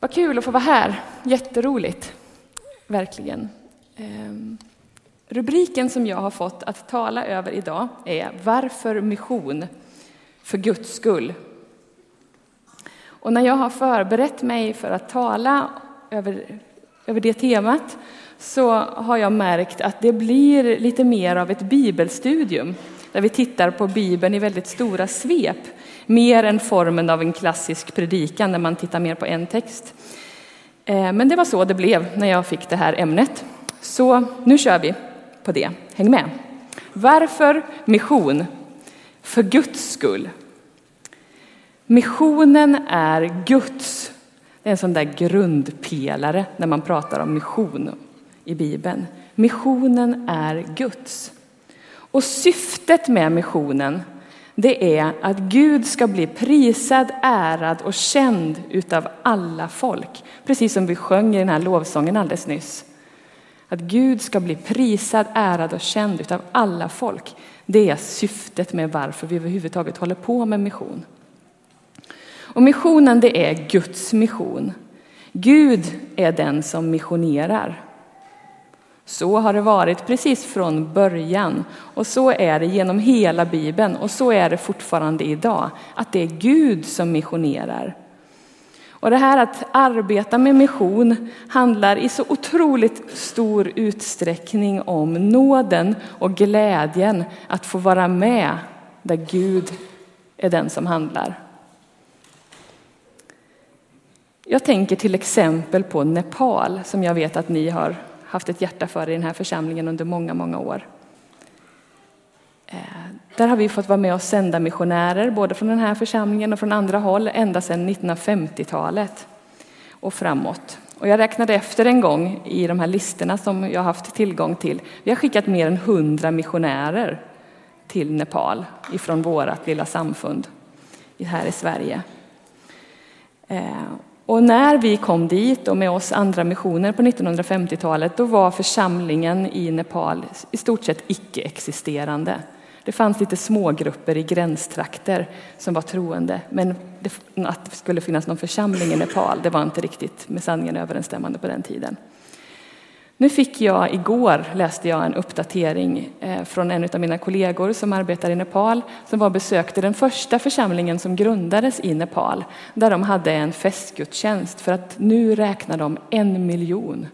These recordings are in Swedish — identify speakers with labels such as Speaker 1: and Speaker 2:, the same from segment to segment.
Speaker 1: Vad kul att få vara här. Jätteroligt. Verkligen. Ehm, rubriken som jag har fått att tala över idag är Varför mission? För Guds skull. Och när jag har förberett mig för att tala över, över det temat så har jag märkt att det blir lite mer av ett bibelstudium där vi tittar på Bibeln i väldigt stora svep, mer än formen av en klassisk predikan där man tittar mer på en text. Eh, men det var så det blev när jag fick det här ämnet. Så nu kör vi på det. Häng med! Varför mission? För Guds skull. Missionen är Guds. Det är en sån där grundpelare när man pratar om mission i Bibeln. Missionen är Guds. Och syftet med missionen det är att Gud ska bli prisad, ärad och känd utav alla folk. Precis som vi sjöng i den här lovsången alldeles nyss. Att Gud ska bli prisad, ärad och känd utav alla folk. Det är syftet med varför vi överhuvudtaget håller på med mission. Och missionen det är Guds mission. Gud är den som missionerar. Så har det varit precis från början och så är det genom hela Bibeln och så är det fortfarande idag, att det är Gud som missionerar. Och det här att arbeta med mission handlar i så otroligt stor utsträckning om nåden och glädjen att få vara med där Gud är den som handlar. Jag tänker till exempel på Nepal som jag vet att ni har haft ett hjärta för i den här församlingen under många, många år. Eh, där har vi fått vara med och sända missionärer, både från den här församlingen och från andra håll, ända sedan 1950-talet och framåt. Och jag räknade efter en gång i de här listorna som jag har haft tillgång till. Vi har skickat mer än 100 missionärer till Nepal ifrån vårt lilla samfund här i Sverige. Eh, och när vi kom dit och med oss andra missioner på 1950-talet, då var församlingen i Nepal i stort sett icke-existerande. Det fanns lite smågrupper i gränstrakter som var troende, men att det skulle finnas någon församling i Nepal, det var inte riktigt med sanningen överensstämmande på den tiden. Nu fick jag igår, läste jag en uppdatering eh, från en av mina kollegor som arbetar i Nepal, som var besökte den första församlingen som grundades i Nepal, där de hade en festgudstjänst för att nu räknar de en miljon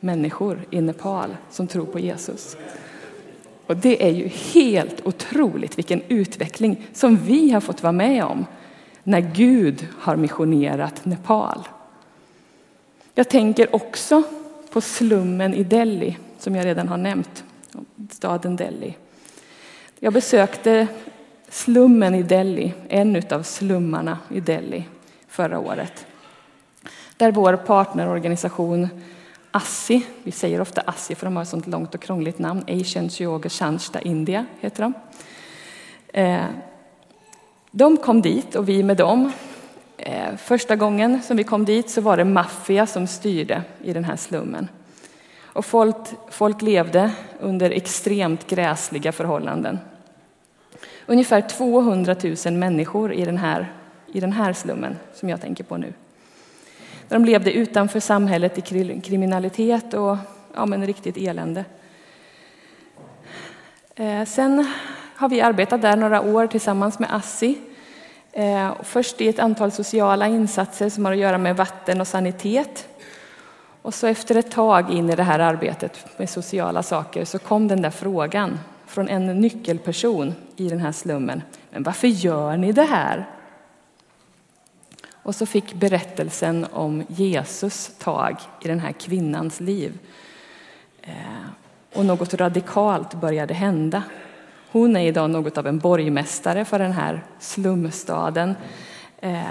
Speaker 1: människor i Nepal som tror på Jesus. Och det är ju helt otroligt vilken utveckling som vi har fått vara med om när Gud har missionerat Nepal. Jag tänker också på slummen i Delhi, som jag redan har nämnt, staden Delhi. Jag besökte slummen i Delhi, en av slummarna i Delhi, förra året. Där vår partnerorganisation ASSI, vi säger ofta ASSI för de har ett sånt långt och krångligt namn, Asian Yoga Shansta India heter de. Eh, de kom dit och vi med dem Eh, första gången som vi kom dit så var det maffia som styrde i den här slummen. Och folk, folk levde under extremt gräsliga förhållanden. Ungefär 200 000 människor i den här, i den här slummen som jag tänker på nu. De levde utanför samhället i kriminalitet och ja, men riktigt elände. Eh, sen har vi arbetat där några år tillsammans med ASSI Eh, först i ett antal sociala insatser som har att göra med vatten och sanitet. Och så efter ett tag in i det här arbetet med sociala saker så kom den där frågan från en nyckelperson i den här slummen. Men varför gör ni det här? Och så fick berättelsen om Jesus tag i den här kvinnans liv. Eh, och något radikalt började hända. Hon är idag något av en borgmästare för den här slumstaden. Eh,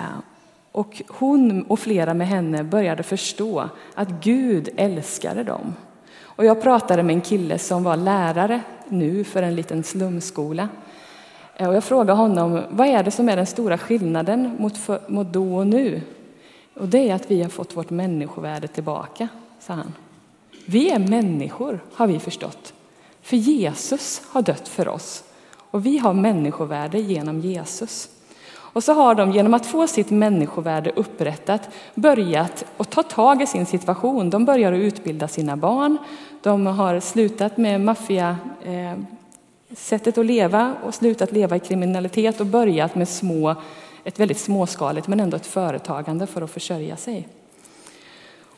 Speaker 1: och hon och flera med henne började förstå att Gud älskade dem. Och jag pratade med en kille som var lärare nu för en liten slumskola. Eh, och jag frågade honom, vad är det som är den stora skillnaden mot, för, mot då och nu? Och det är att vi har fått vårt människovärde tillbaka, sa han. Vi är människor, har vi förstått. För Jesus har dött för oss och vi har människovärde genom Jesus. Och så har de genom att få sitt människovärde upprättat börjat att ta tag i sin situation. De börjar att utbilda sina barn. De har slutat med maffia eh, sättet att leva och slutat leva i kriminalitet och börjat med små, ett väldigt småskaligt men ändå ett företagande för att försörja sig.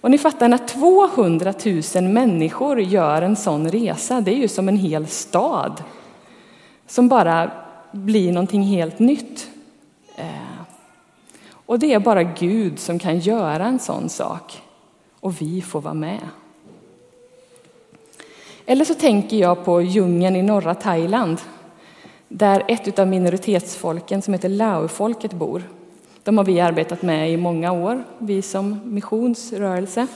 Speaker 1: Och ni fattar, när 200 000 människor gör en sån resa, det är ju som en hel stad som bara blir någonting helt nytt. Eh, och det är bara Gud som kan göra en sån sak. Och vi får vara med. Eller så tänker jag på djungeln i norra Thailand där ett av minoritetsfolken som heter Lao-folket bor. De har vi arbetat med i många år, vi som missionsrörelse.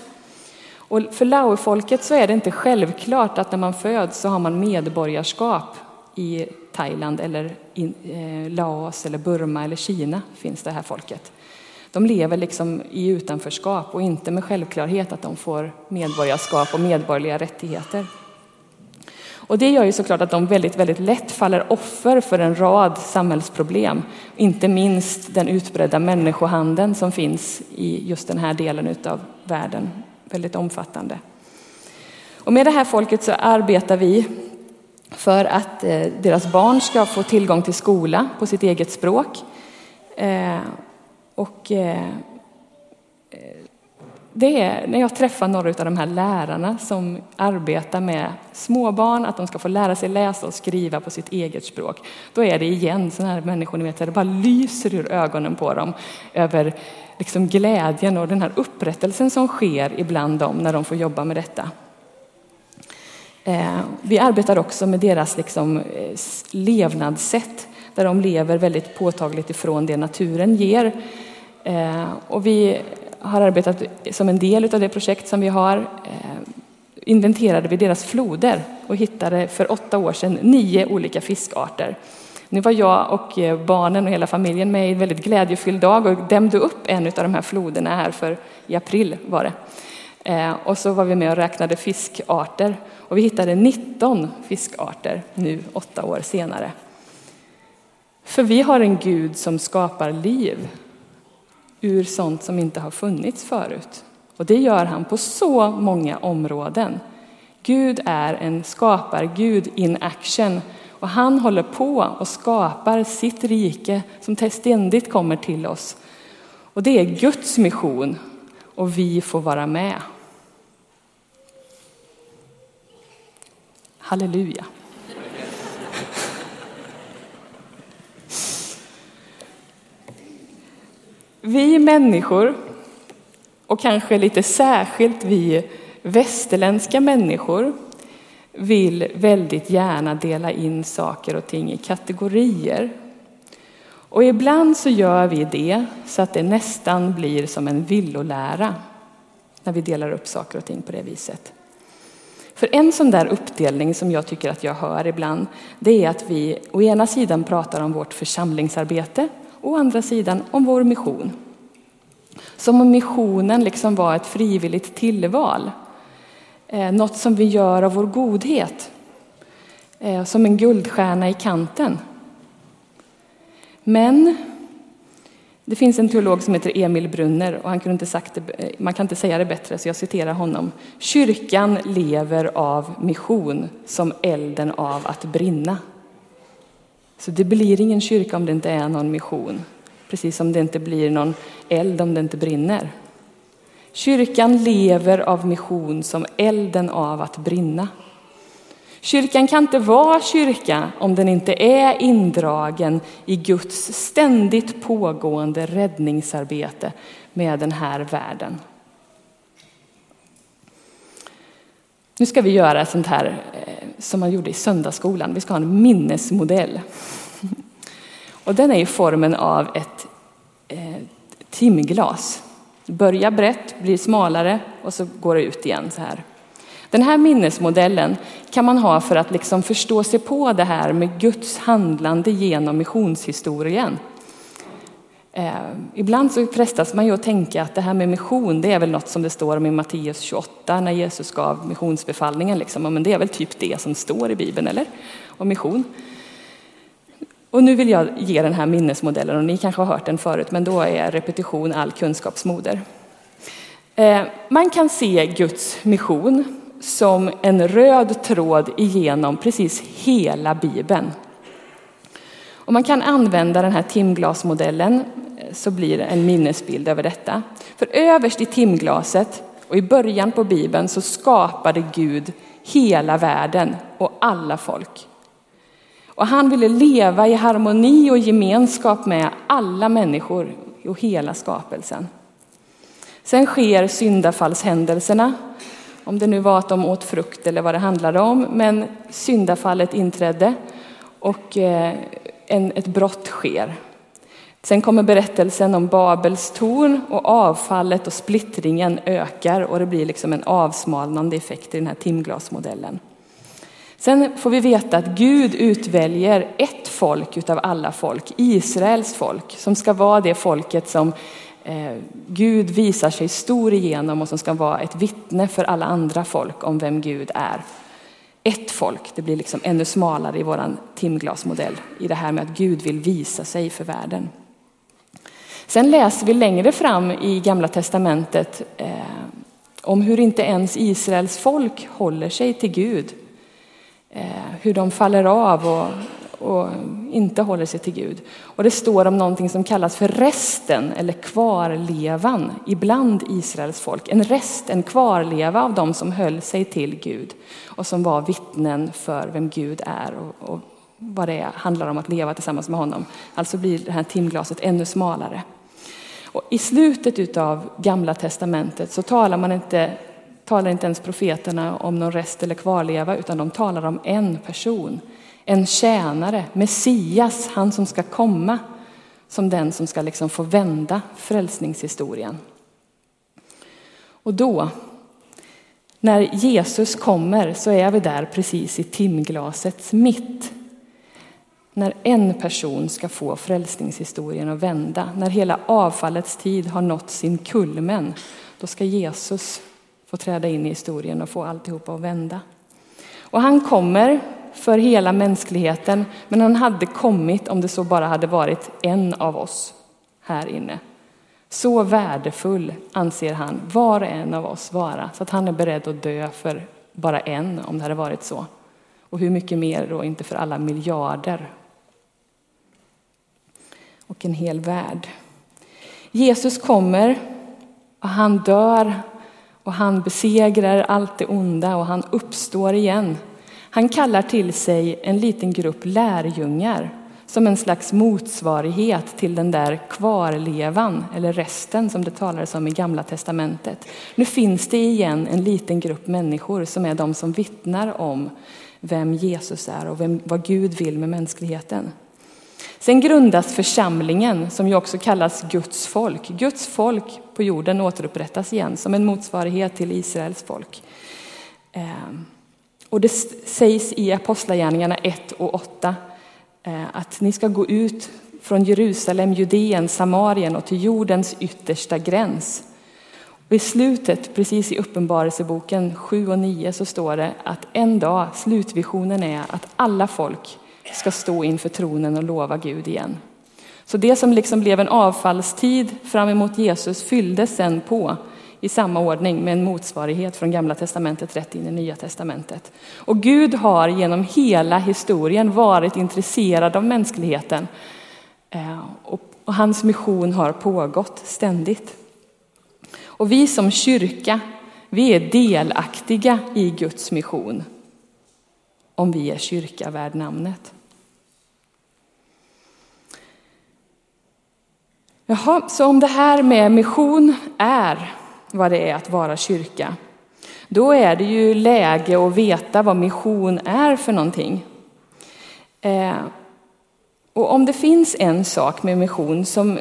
Speaker 1: Och för Lao-folket så är det inte självklart att när man föds så har man medborgarskap i Thailand eller i eh, Laos eller Burma eller Kina finns det här folket. De lever liksom i utanförskap och inte med självklarhet att de får medborgarskap och medborgerliga rättigheter. Och det gör ju såklart att de väldigt, väldigt lätt faller offer för en rad samhällsproblem. Inte minst den utbredda människohandeln som finns i just den här delen av världen. Väldigt omfattande. Och med det här folket så arbetar vi för att eh, deras barn ska få tillgång till skola på sitt eget språk. Eh, och eh, det är när jag träffar några av de här lärarna som arbetar med småbarn, att de ska få lära sig läsa och skriva på sitt eget språk. Då är det igen sådana här människor, ni vet, det bara lyser ur ögonen på dem över liksom glädjen och den här upprättelsen som sker ibland dem när de får jobba med detta. Eh, vi arbetar också med deras liksom eh, levnadssätt där de lever väldigt påtagligt ifrån det naturen ger. Eh, och vi har arbetat som en del av det projekt som vi har eh, inventerade vi deras floder och hittade för åtta år sedan nio olika fiskarter. Nu var jag och eh, barnen och hela familjen med i en väldigt glädjefylld dag och dämde upp en av de här floderna här för i april var det. Eh, och så var vi med och räknade fiskarter och vi hittade 19 fiskarter nu åtta år senare. För vi har en Gud som skapar liv ur sånt som inte har funnits förut. Och det gör han på så många områden. Gud är en skapar-Gud in action och han håller på och skapar sitt rike som ständigt kommer till oss. Och det är Guds mission och vi får vara med. Halleluja. Vi människor, och kanske lite särskilt vi västerländska människor, vill väldigt gärna dela in saker och ting i kategorier. Och ibland så gör vi det så att det nästan blir som en villolära när vi delar upp saker och ting på det viset. För en sån där uppdelning som jag tycker att jag hör ibland, det är att vi å ena sidan pratar om vårt församlingsarbete å andra sidan om vår mission. Som om missionen liksom var ett frivilligt tillval. Eh, något som vi gör av vår godhet. Eh, som en guldstjärna i kanten. Men det finns en teolog som heter Emil Brunner och han kunde inte sagt det, eh, man kan inte säga det bättre så jag citerar honom. Kyrkan lever av mission som elden av att brinna. Så det blir ingen kyrka om det inte är någon mission. Precis som det inte blir någon eld om det inte brinner. Kyrkan lever av mission som elden av att brinna. Kyrkan kan inte vara kyrka om den inte är indragen i Guds ständigt pågående räddningsarbete med den här världen. Nu ska vi göra sånt här eh, som man gjorde i söndagsskolan. Vi ska ha en minnesmodell. Och den är i formen av ett eh, timglas. Börjar brett, blir smalare och så går det ut igen så här. Den här minnesmodellen kan man ha för att liksom förstå sig på det här med Guds handlande genom missionshistorien. Eh, ibland så frestas man ju att tänka att det här med mission, det är väl något som det står om i Matteus 28 när Jesus gav missionsbefallningen. Liksom. Men det är väl typ det som står i Bibeln, eller? Om mission. Och nu vill jag ge den här minnesmodellen och ni kanske har hört den förut men då är repetition all kunskapsmoder. Eh, man kan se Guds mission som en röd tråd igenom precis hela Bibeln. Och man kan använda den här timglasmodellen Eh, så blir det en minnesbild över detta. För överst i timglaset och i början på Bibeln så skapade Gud hela världen och alla folk. Och han ville leva i harmoni och gemenskap med alla människor och hela skapelsen. Sen sker syndafallshändelserna, om det nu var att de åt frukt eller vad det handlade om, men syndafallet inträdde och eh, en, ett brott sker. Sen kommer berättelsen om Babels torn och avfallet och splittringen ökar och det blir liksom en avsmalnande effekt i den här timglasmodellen. Sen får vi veta att Gud utväljer ett folk utav alla folk, Israels folk, som ska vara det folket som eh, Gud visar sig stor igenom och som ska vara ett vittne för alla andra folk om vem Gud är. Ett folk, det blir liksom ännu smalare i vår timglasmodell i det här med att Gud vill visa sig för världen. Sen läser vi längre fram i Gamla testamentet eh, om hur inte ens Israels folk håller sig till Gud Eh, hur de faller av och, och, inte håller sig till Gud. Och det står om någonting som kallas för resten eller kvarlevan ibland Israels folk. En rest, en kvarleva av de som höll sig till Gud och som var vittnen för vem Gud är och, och vad det handlar om att leva tillsammans med honom. Alltså blir det här timglaset ännu smalare. Och I slutet av Gamla testamentet så talar man inte talar inte ens profeterna om någon rest eller kvarleva, utan de talar om en person, en tjänare, Messias, han som ska komma som den som ska liksom få vända frälsningshistorien. Och då, när Jesus kommer, så är vi där precis i timglasets mitt. När en person ska få frälsningshistorien att vända, när hela avfallets tid har nått sin kulmen, då ska Jesus få träda in i historien och få alltihopa att vända. Och han kommer för hela mänskligheten, men han hade kommit om det så bara hade varit en av oss här inne. Så värdefull anser han var och en av oss vara, så att han är beredd att dö för bara en om det hade varit så. Och hur mycket mer då inte för alla miljarder. Och en hel värld. Jesus kommer och han dör och han besegrar allt det onda och han uppstår igen. Han kallar till sig en liten grupp lärjungar som en slags motsvarighet till den där kvarlevan, eller resten som det talades om i Gamla testamentet. Nu finns det igen en liten grupp människor som är de som vittnar om vem Jesus är och vem, vad Gud vill med mänskligheten. Sen grundas församlingen, som ju också kallas Guds folk. Guds folk på jorden återupprättas igen som en motsvarighet till Israels folk. Ehm, och det sägs i Apostlagärningarna 1 och 8 eh, att ni ska gå ut från Jerusalem, Judeen, Samarien och till jordens yttersta gräns. Och I slutet, precis i Uppenbarelseboken 7 och 9, så står det att en dag, slutvisionen är att alla folk ska stå inför tronen och lova Gud igen. Så det som liksom blev en avfallstid fram emot Jesus fylldes sen på i samma ordning med en motsvarighet från Gamla testamentet rätt in i Nya testamentet. Och Gud har genom hela historien varit intresserad av mänskligheten eh, och hans mission har pågått ständigt. Och vi som kyrka, vi är delaktiga i Guds mission om vi är kyrka värd namnet. Jaha, så om det här med mission är vad det är att vara kyrka, då är det ju läge att veta vad mission är för någonting. Eh, och om det finns en sak med mission som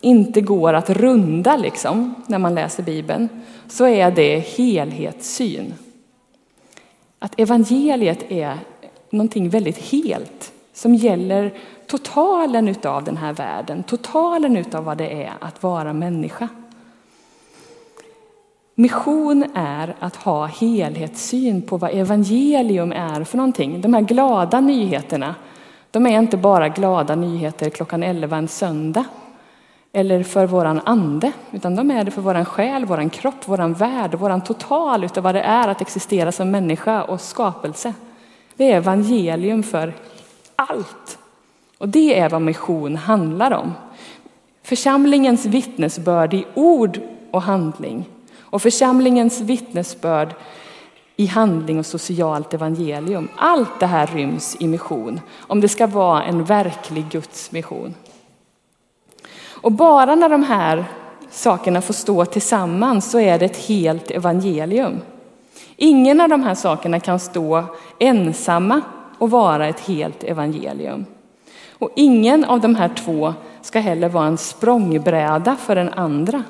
Speaker 1: inte går att runda liksom, när man läser Bibeln, så är det helhetssyn. Att evangeliet är någonting väldigt helt som gäller totalen utav den här världen, totalen utav vad det är att vara människa. Mission är att ha helhetssyn på vad evangelium är för någonting. De här glada nyheterna, De är inte bara glada nyheter klockan 11 en söndag eller för våran ande, utan de är det för våran själ, våran kropp, våran värld, våran total utav vad det är att existera som människa och skapelse. Det är evangelium för allt. Och det är vad mission handlar om. Församlingens vittnesbörd i ord och handling och församlingens vittnesbörd i handling och socialt evangelium. Allt det här ryms i mission om det ska vara en verklig Guds mission. Och bara när de här sakerna får stå tillsammans så är det ett helt evangelium. Ingen av de här sakerna kan stå ensamma och vara ett helt evangelium. Och ingen av de här två ska heller vara en språngbräda för den andra.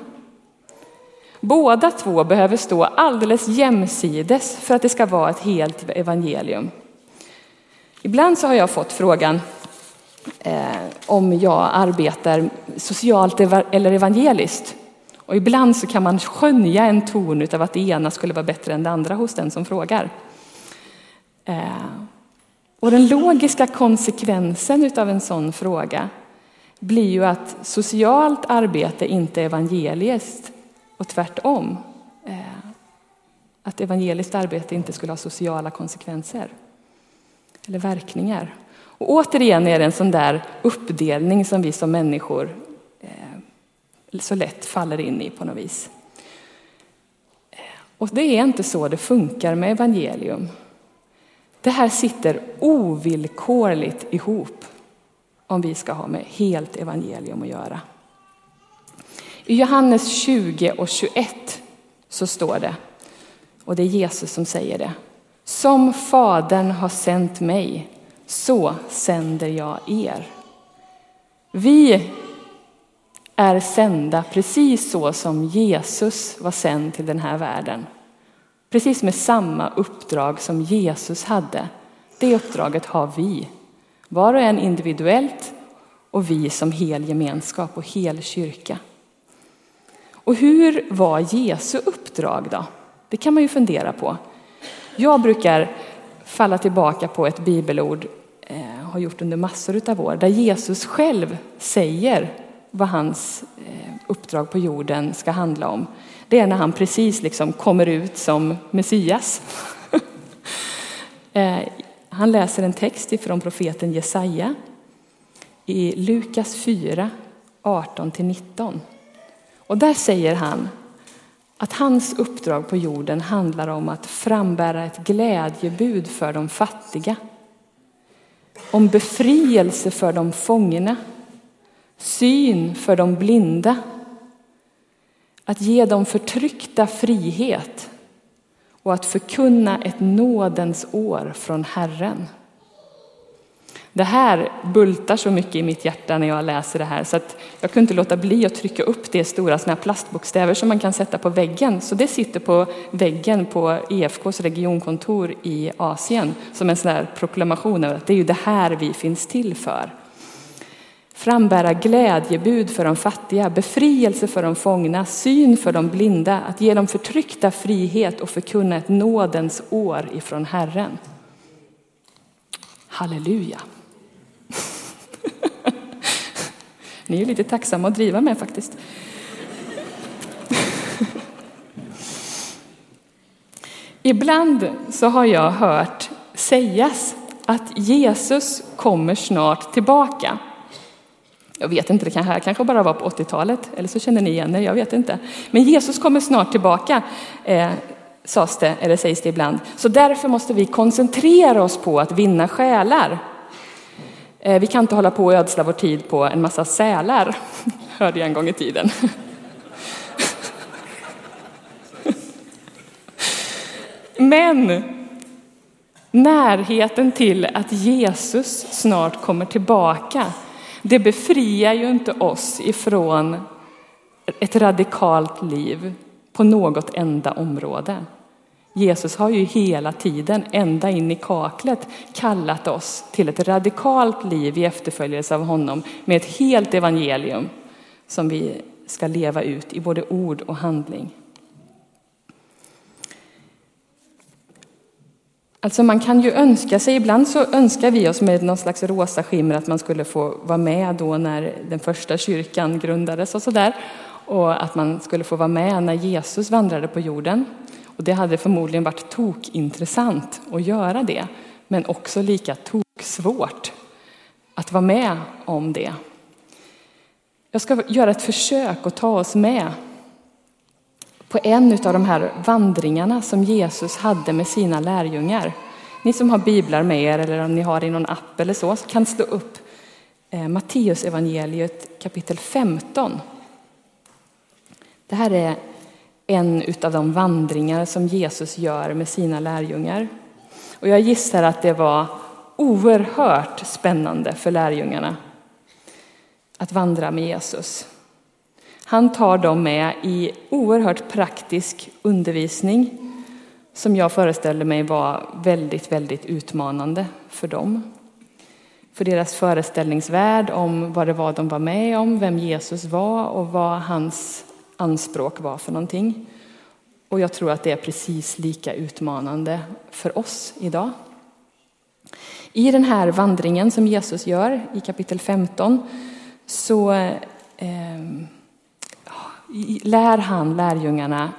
Speaker 1: Båda två behöver stå alldeles jämsides för att det ska vara ett helt evangelium. Ibland så har jag fått frågan eh, om jag arbetar socialt eller evangeliskt. Och ibland så kan man skönja en ton av att det ena skulle vara bättre än det andra hos den som frågar. Eh, och den logiska konsekvensen av en sån fråga blir ju att socialt arbete inte är evangeliskt och tvärtom. Eh, att evangeliskt arbete inte skulle ha sociala konsekvenser eller verkningar. Och återigen är det en sån där uppdelning som vi som människor eh, så lätt faller in i på något vis. Och det är inte så det funkar med evangelium. Det här sitter ovillkorligt ihop om vi ska ha med helt evangelium att göra. I Johannes 20 och 21 så står det, och det är Jesus som säger det. Som Fadern har sänt mig, så sänder jag er. Vi är sända precis så som Jesus var sänd till den här världen. Precis med samma uppdrag som Jesus hade. Det uppdraget har vi. Var och en individuellt och vi som hel gemenskap och hel kyrka. Och hur var Jesu uppdrag då? Det kan man ju fundera på. Jag brukar falla tillbaka på ett bibelord, eh, har gjort under massor av år, där Jesus själv säger vad hans eh, uppdrag på jorden ska handla om. Det är när han precis liksom kommer ut som Messias. Eh, han läser en text ifrån profeten Jesaja i Lukas 4, 18-19. Och där säger han att hans uppdrag på jorden handlar om att frambära ett glädjebud för de fattiga. Om befrielse för de fångna, syn för de blinda, att ge de förtryckta frihet och att förkunna ett nådens år från Herren. Det här bultar så mycket i mitt hjärta när jag läser det här så att jag kunde inte låta bli att trycka upp det i stora såna plastbokstäver som man kan sätta på väggen. Så det sitter på väggen på EFKs regionkontor i Asien som en sån proklamation över att det är ju det här vi finns till för. Frambära glädjebud för de fattiga, befrielse för de fångna, syn för de blinda, att ge de förtryckta frihet och förkunna ett nådens år ifrån Herren. Halleluja! Ni är lite tacksamma att driva med faktiskt. Ibland så har jag hört sägas att Jesus kommer snart tillbaka. Jag vet inte, det här kanske bara var på 80-talet, eller så känner ni igen det, jag vet inte. Men Jesus kommer snart tillbaka, eh, sades det, eller sägs det ibland. Så därför måste vi koncentrera oss på att vinna själar. Eh, vi kan inte hålla på och ödsla vår tid på en massa sälar, hörde jag en gång i tiden. Men närheten till att Jesus snart kommer tillbaka, det befriar ju inte oss ifrån ett radikalt liv på något enda område. Jesus har ju hela tiden, ända in i kaklet, kallat oss till ett radikalt liv i efterföljelse av honom med ett helt evangelium som vi ska leva ut i både ord och handling. Alltså man kan ju önska sig, ibland så önskar vi oss med någon slags rosa skimmer att man skulle få vara med då när den första kyrkan grundades och sådär. Och att man skulle få vara med när Jesus vandrade på jorden. Och det hade förmodligen varit tokintressant att göra det, men också lika toksvårt att vara med om det. Jag ska göra ett försök att ta oss med på en av de här vandringarna som Jesus hade med sina lärjungar. Ni som har biblar med er eller om ni har i någon app eller så, kan slå upp eh, Matteus evangeliet kapitel 15. Det här är en av de vandringar som Jesus gör med sina lärjungar. Och jag gissar att det var oerhört spännande för lärjungarna att vandra med Jesus. Han tar dem med i oerhört praktisk undervisning som jag föreställer mig var väldigt, väldigt utmanande för dem. För deras föreställningsvärld om vad det var de var med om, vem Jesus var och vad hans anspråk var för någonting. Och jag tror att det är precis lika utmanande för oss idag. I den här vandringen som Jesus gör i kapitel 15 så eh, lär han lärjungarna,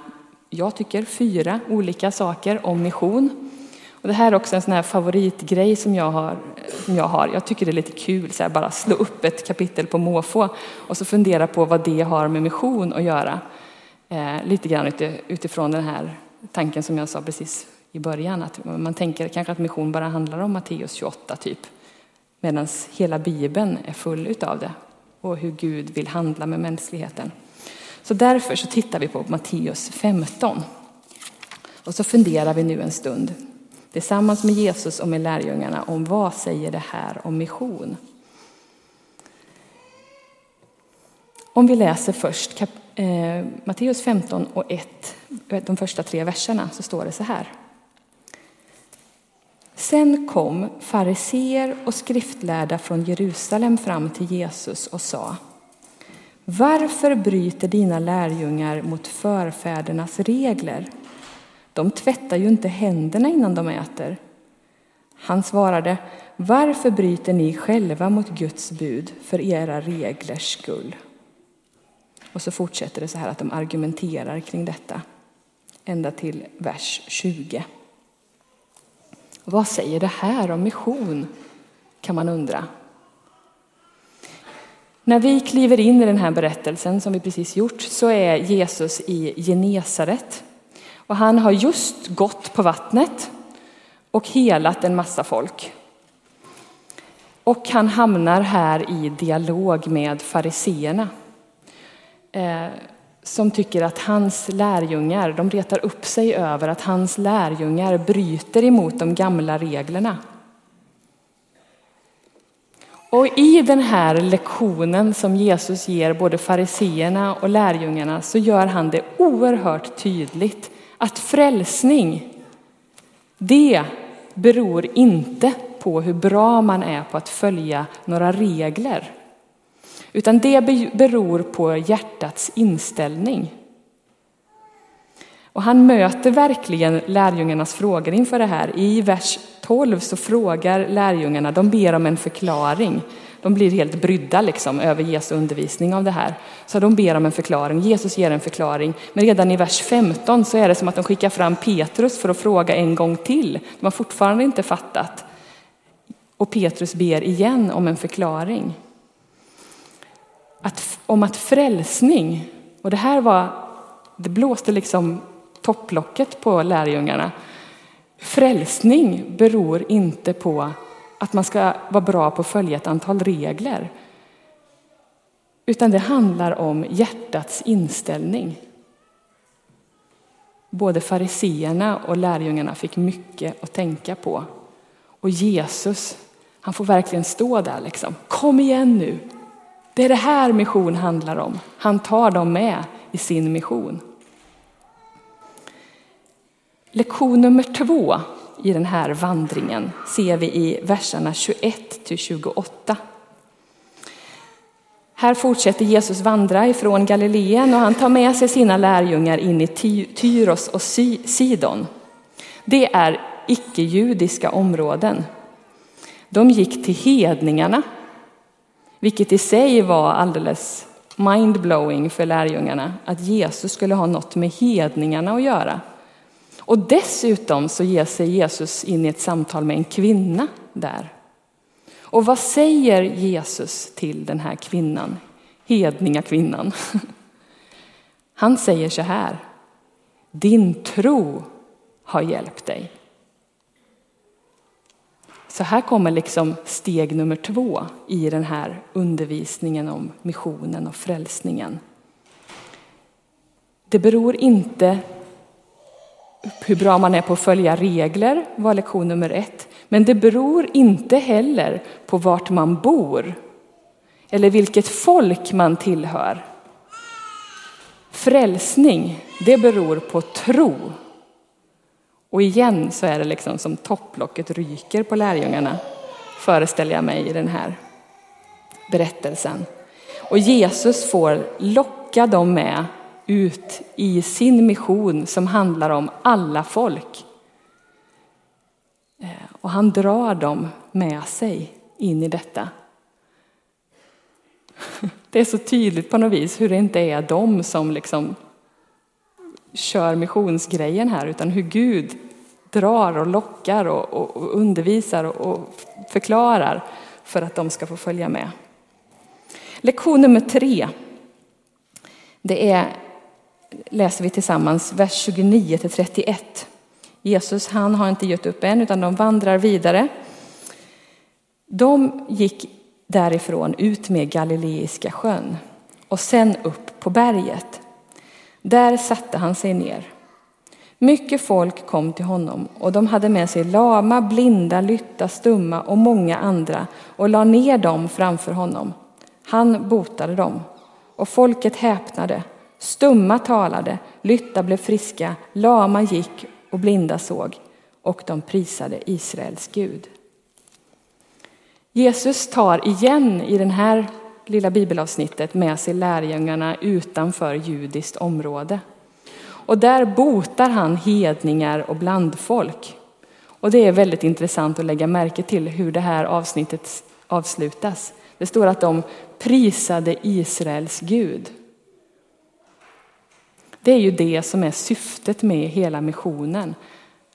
Speaker 1: jag tycker, fyra olika saker om mission. Och det här är också en sån här favoritgrej som jag har. Som jag, har. jag tycker det är lite kul, så här, bara slå upp ett kapitel på måfå och så fundera på vad det har med mission att göra. Eh, lite grann utifrån den här tanken som jag sa precis i början, att man tänker kanske att mission bara handlar om Matteus 28 typ, medan hela Bibeln är full utav det och hur Gud vill handla med mänskligheten. Så därför så tittar vi på Matteus 15. Och så funderar vi nu en stund tillsammans med Jesus och med lärjungarna om vad säger det här om mission? Om vi läser först eh, Matteus 15 och 1, eh, de första tre verserna, så står det så här. Sen kom fariseer och skriftlärda från Jerusalem fram till Jesus och sa varför bryter dina lärjungar mot förfädernas regler? De tvättar ju inte händerna innan de äter. Han svarade Varför bryter ni själva mot Guds bud för era reglers skull? Och så fortsätter det så här att de argumenterar kring detta ända till vers 20. Vad säger det här om mission? kan man undra. När vi kliver in i den här berättelsen som vi precis gjort så är Jesus i Genesaret. Och han har just gått på vattnet och helat en massa folk. Och han hamnar här i dialog med fariseerna. Eh, som tycker att hans lärjungar, de retar upp sig över att hans lärjungar bryter emot de gamla reglerna. Och i den här lektionen som Jesus ger både fariseerna och lärjungarna så gör han det oerhört tydligt att frälsning, det beror inte på hur bra man är på att följa några regler. Utan det beror på hjärtats inställning. Och han möter verkligen lärjungarnas frågor inför det här. I vers 12 så frågar lärjungarna, de ber om en förklaring. De blir helt brydda liksom över Jesu undervisning av det här. Så de ber om en förklaring, Jesus ger en förklaring. Men redan i vers 15 så är det som att de skickar fram Petrus för att fråga en gång till. De har fortfarande inte fattat. Och Petrus ber igen om en förklaring att, om att frälsning, och det här var, det blåste liksom topplocket på lärjungarna. Frälsning beror inte på att man ska vara bra på att följa ett antal regler. Utan det handlar om hjärtats inställning. Både fariseerna och lärjungarna fick mycket att tänka på. Och Jesus, han får verkligen stå där liksom. Kom igen nu, det är det här mission handlar om. Han tar dem med i sin mission. Lektion nummer två i den här vandringen ser vi i verserna 21 till 28. Här fortsätter Jesus vandra ifrån Galileen och han tar med sig sina lärjungar in i Tyros och Sidon. Det är icke-judiska områden. De gick till hedningarna, vilket i sig var alldeles mindblowing för lärjungarna, att Jesus skulle ha något med hedningarna att göra. Och dessutom så ger sig Jesus in i ett samtal med en kvinna där. Och vad säger Jesus till den här kvinnan, hedninga kvinnan? Han säger så här, din tro har hjälpt dig. Så här kommer liksom steg nummer två i den här undervisningen om missionen och frälsningen. Det beror inte hur bra man är på att följa regler, var lektion nummer ett. Men det beror inte heller på vart man bor eller vilket folk man tillhör. Frälsning, det beror på tro. Och igen så är det liksom som topplocket ryker på lärjungarna, föreställer jag mig i den här berättelsen. Och Jesus får locka dem med ut i sin mission som handlar om alla folk. Eh, och han drar dem med sig in i detta. Det är så tydligt på något vis hur det inte är de som liksom kör missionsgrejen här utan hur Gud drar och lockar och, och, och undervisar och, och förklarar för att de ska få följa med. Lektion nummer tre. Det är, läser vi tillsammans, vers 29 till 31. Jesus han har inte gett upp än utan de vandrar vidare. De gick därifrån ut med Galileiska sjön och sen upp på berget. Där satte han sig ner. Mycket folk kom till honom och de hade med sig lama, blinda, lytta, stumma och många andra och la ner dem framför honom. Han botade dem och folket häpnade. Stumma talade, lytta blev friska, lama gick och blinda såg och de prisade Israels Gud. Jesus tar igen i det här lilla bibelavsnittet med sig lärjungarna utanför judiskt område. Och där botar han hedningar och blandfolk. Och det är väldigt intressant att lägga märke till hur det här avsnittet avslutas. Det står att de prisade Israels Gud. Det är ju det som är syftet med hela missionen.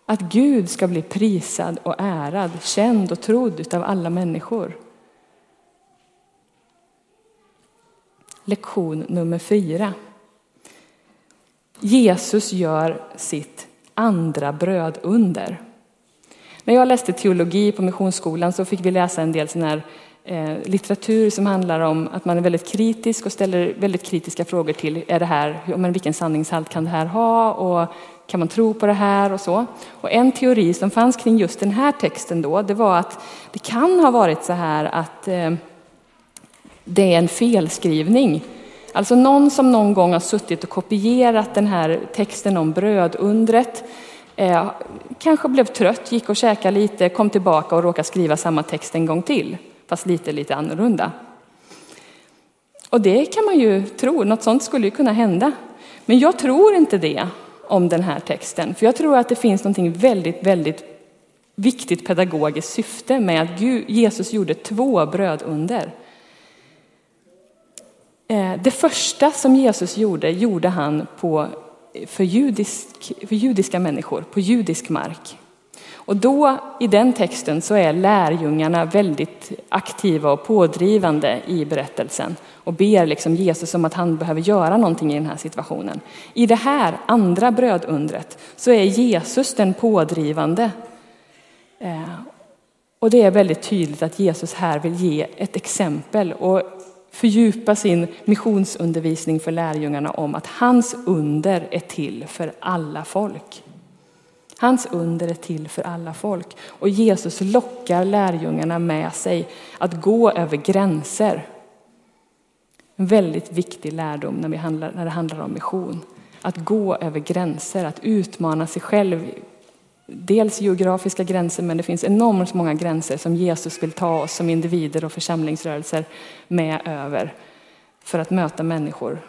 Speaker 1: Att Gud ska bli prisad och ärad, känd och trodd av alla människor. Lektion nummer fyra. Jesus gör sitt andra brödunder. När jag läste teologi på Missionsskolan så fick vi läsa en del sådana här Eh, litteratur som handlar om att man är väldigt kritisk och ställer väldigt kritiska frågor till är det här, men vilken sanningshalt kan det här ha? Och kan man tro på det här? Och så. Och en teori som fanns kring just den här texten då, det var att det kan ha varit så här att eh, det är en felskrivning. Alltså någon som någon gång har suttit och kopierat den här texten om brödundret, eh, kanske blev trött, gick och käkade lite, kom tillbaka och råkade skriva samma text en gång till, fast lite, lite annorlunda. Och det kan man ju tro, något sånt skulle ju kunna hända. Men jag tror inte det om den här texten, för jag tror att det finns något väldigt, väldigt viktigt pedagogiskt syfte med att Jesus gjorde två brödunder. Eh, det första som Jesus gjorde, gjorde han på, för, judisk, för judiska människor, på judisk mark. Och då, i den texten, så är lärjungarna väldigt aktiva och pådrivande i berättelsen och ber liksom Jesus om att han behöver göra någonting i den här situationen. I det här andra brödundret så är Jesus den pådrivande. Eh, och det är väldigt tydligt att Jesus här vill ge ett exempel. Och fördjupa sin missionsundervisning för lärjungarna om att hans under är till för alla folk. Hans under är till för alla folk. Och Jesus lockar lärjungarna med sig att gå över gränser. En väldigt viktig lärdom när, vi handlar, när det handlar om mission. Att gå över gränser, att utmana sig själv dels geografiska gränser, men det finns enormt många gränser som Jesus vill ta oss som individer och församlingsrörelser med över för att möta människor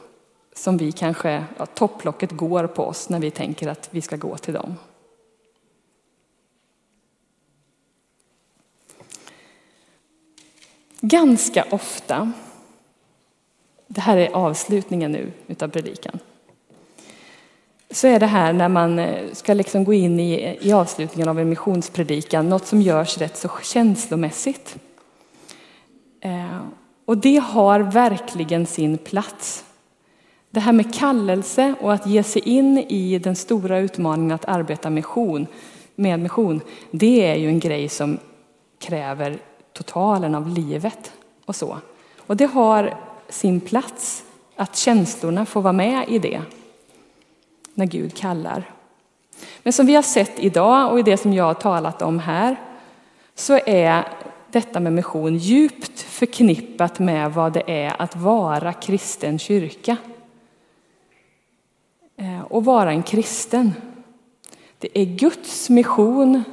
Speaker 1: som vi kanske, ja, topplocket går på oss när vi tänker att vi ska gå till dem. Ganska ofta, det här är avslutningen nu utav predikan, så är det här när man eh, ska liksom gå in i, i avslutningen av en missionspredikan något som görs rätt så känslomässigt. Eh, och det har verkligen sin plats. Det här med kallelse och att ge sig in i den stora utmaningen att arbeta mission, med mission, det är ju en grej som kräver totalen av livet och så. Och det har sin plats att känslorna får vara med i det när Gud kallar. Men som vi har sett idag och i det som jag har talat om här så är detta med mission djupt förknippat med vad det är att vara kristen kyrka. Eh, och vara en kristen. Det är Guds mission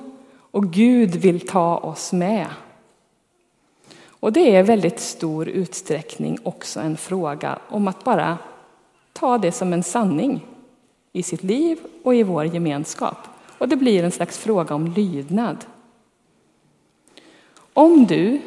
Speaker 1: och Gud vill ta oss med. Och det är i väldigt stor utsträckning också en fråga om att bara ta det som en sanning i sitt liv och i vår gemenskap. Och det blir en slags fråga om lydnad. Om du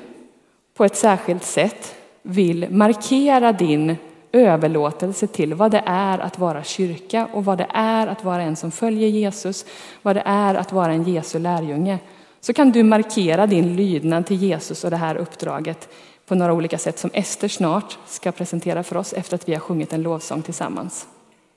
Speaker 1: på ett särskilt sätt vill markera din överlåtelse till vad det är att vara kyrka och vad det är att vara en som följer Jesus, vad det är att vara en Jesu lärjunge, så kan du markera din lydnad till Jesus och det här uppdraget på några olika sätt som Ester snart ska presentera för oss efter att vi har sjungit en lovsång tillsammans.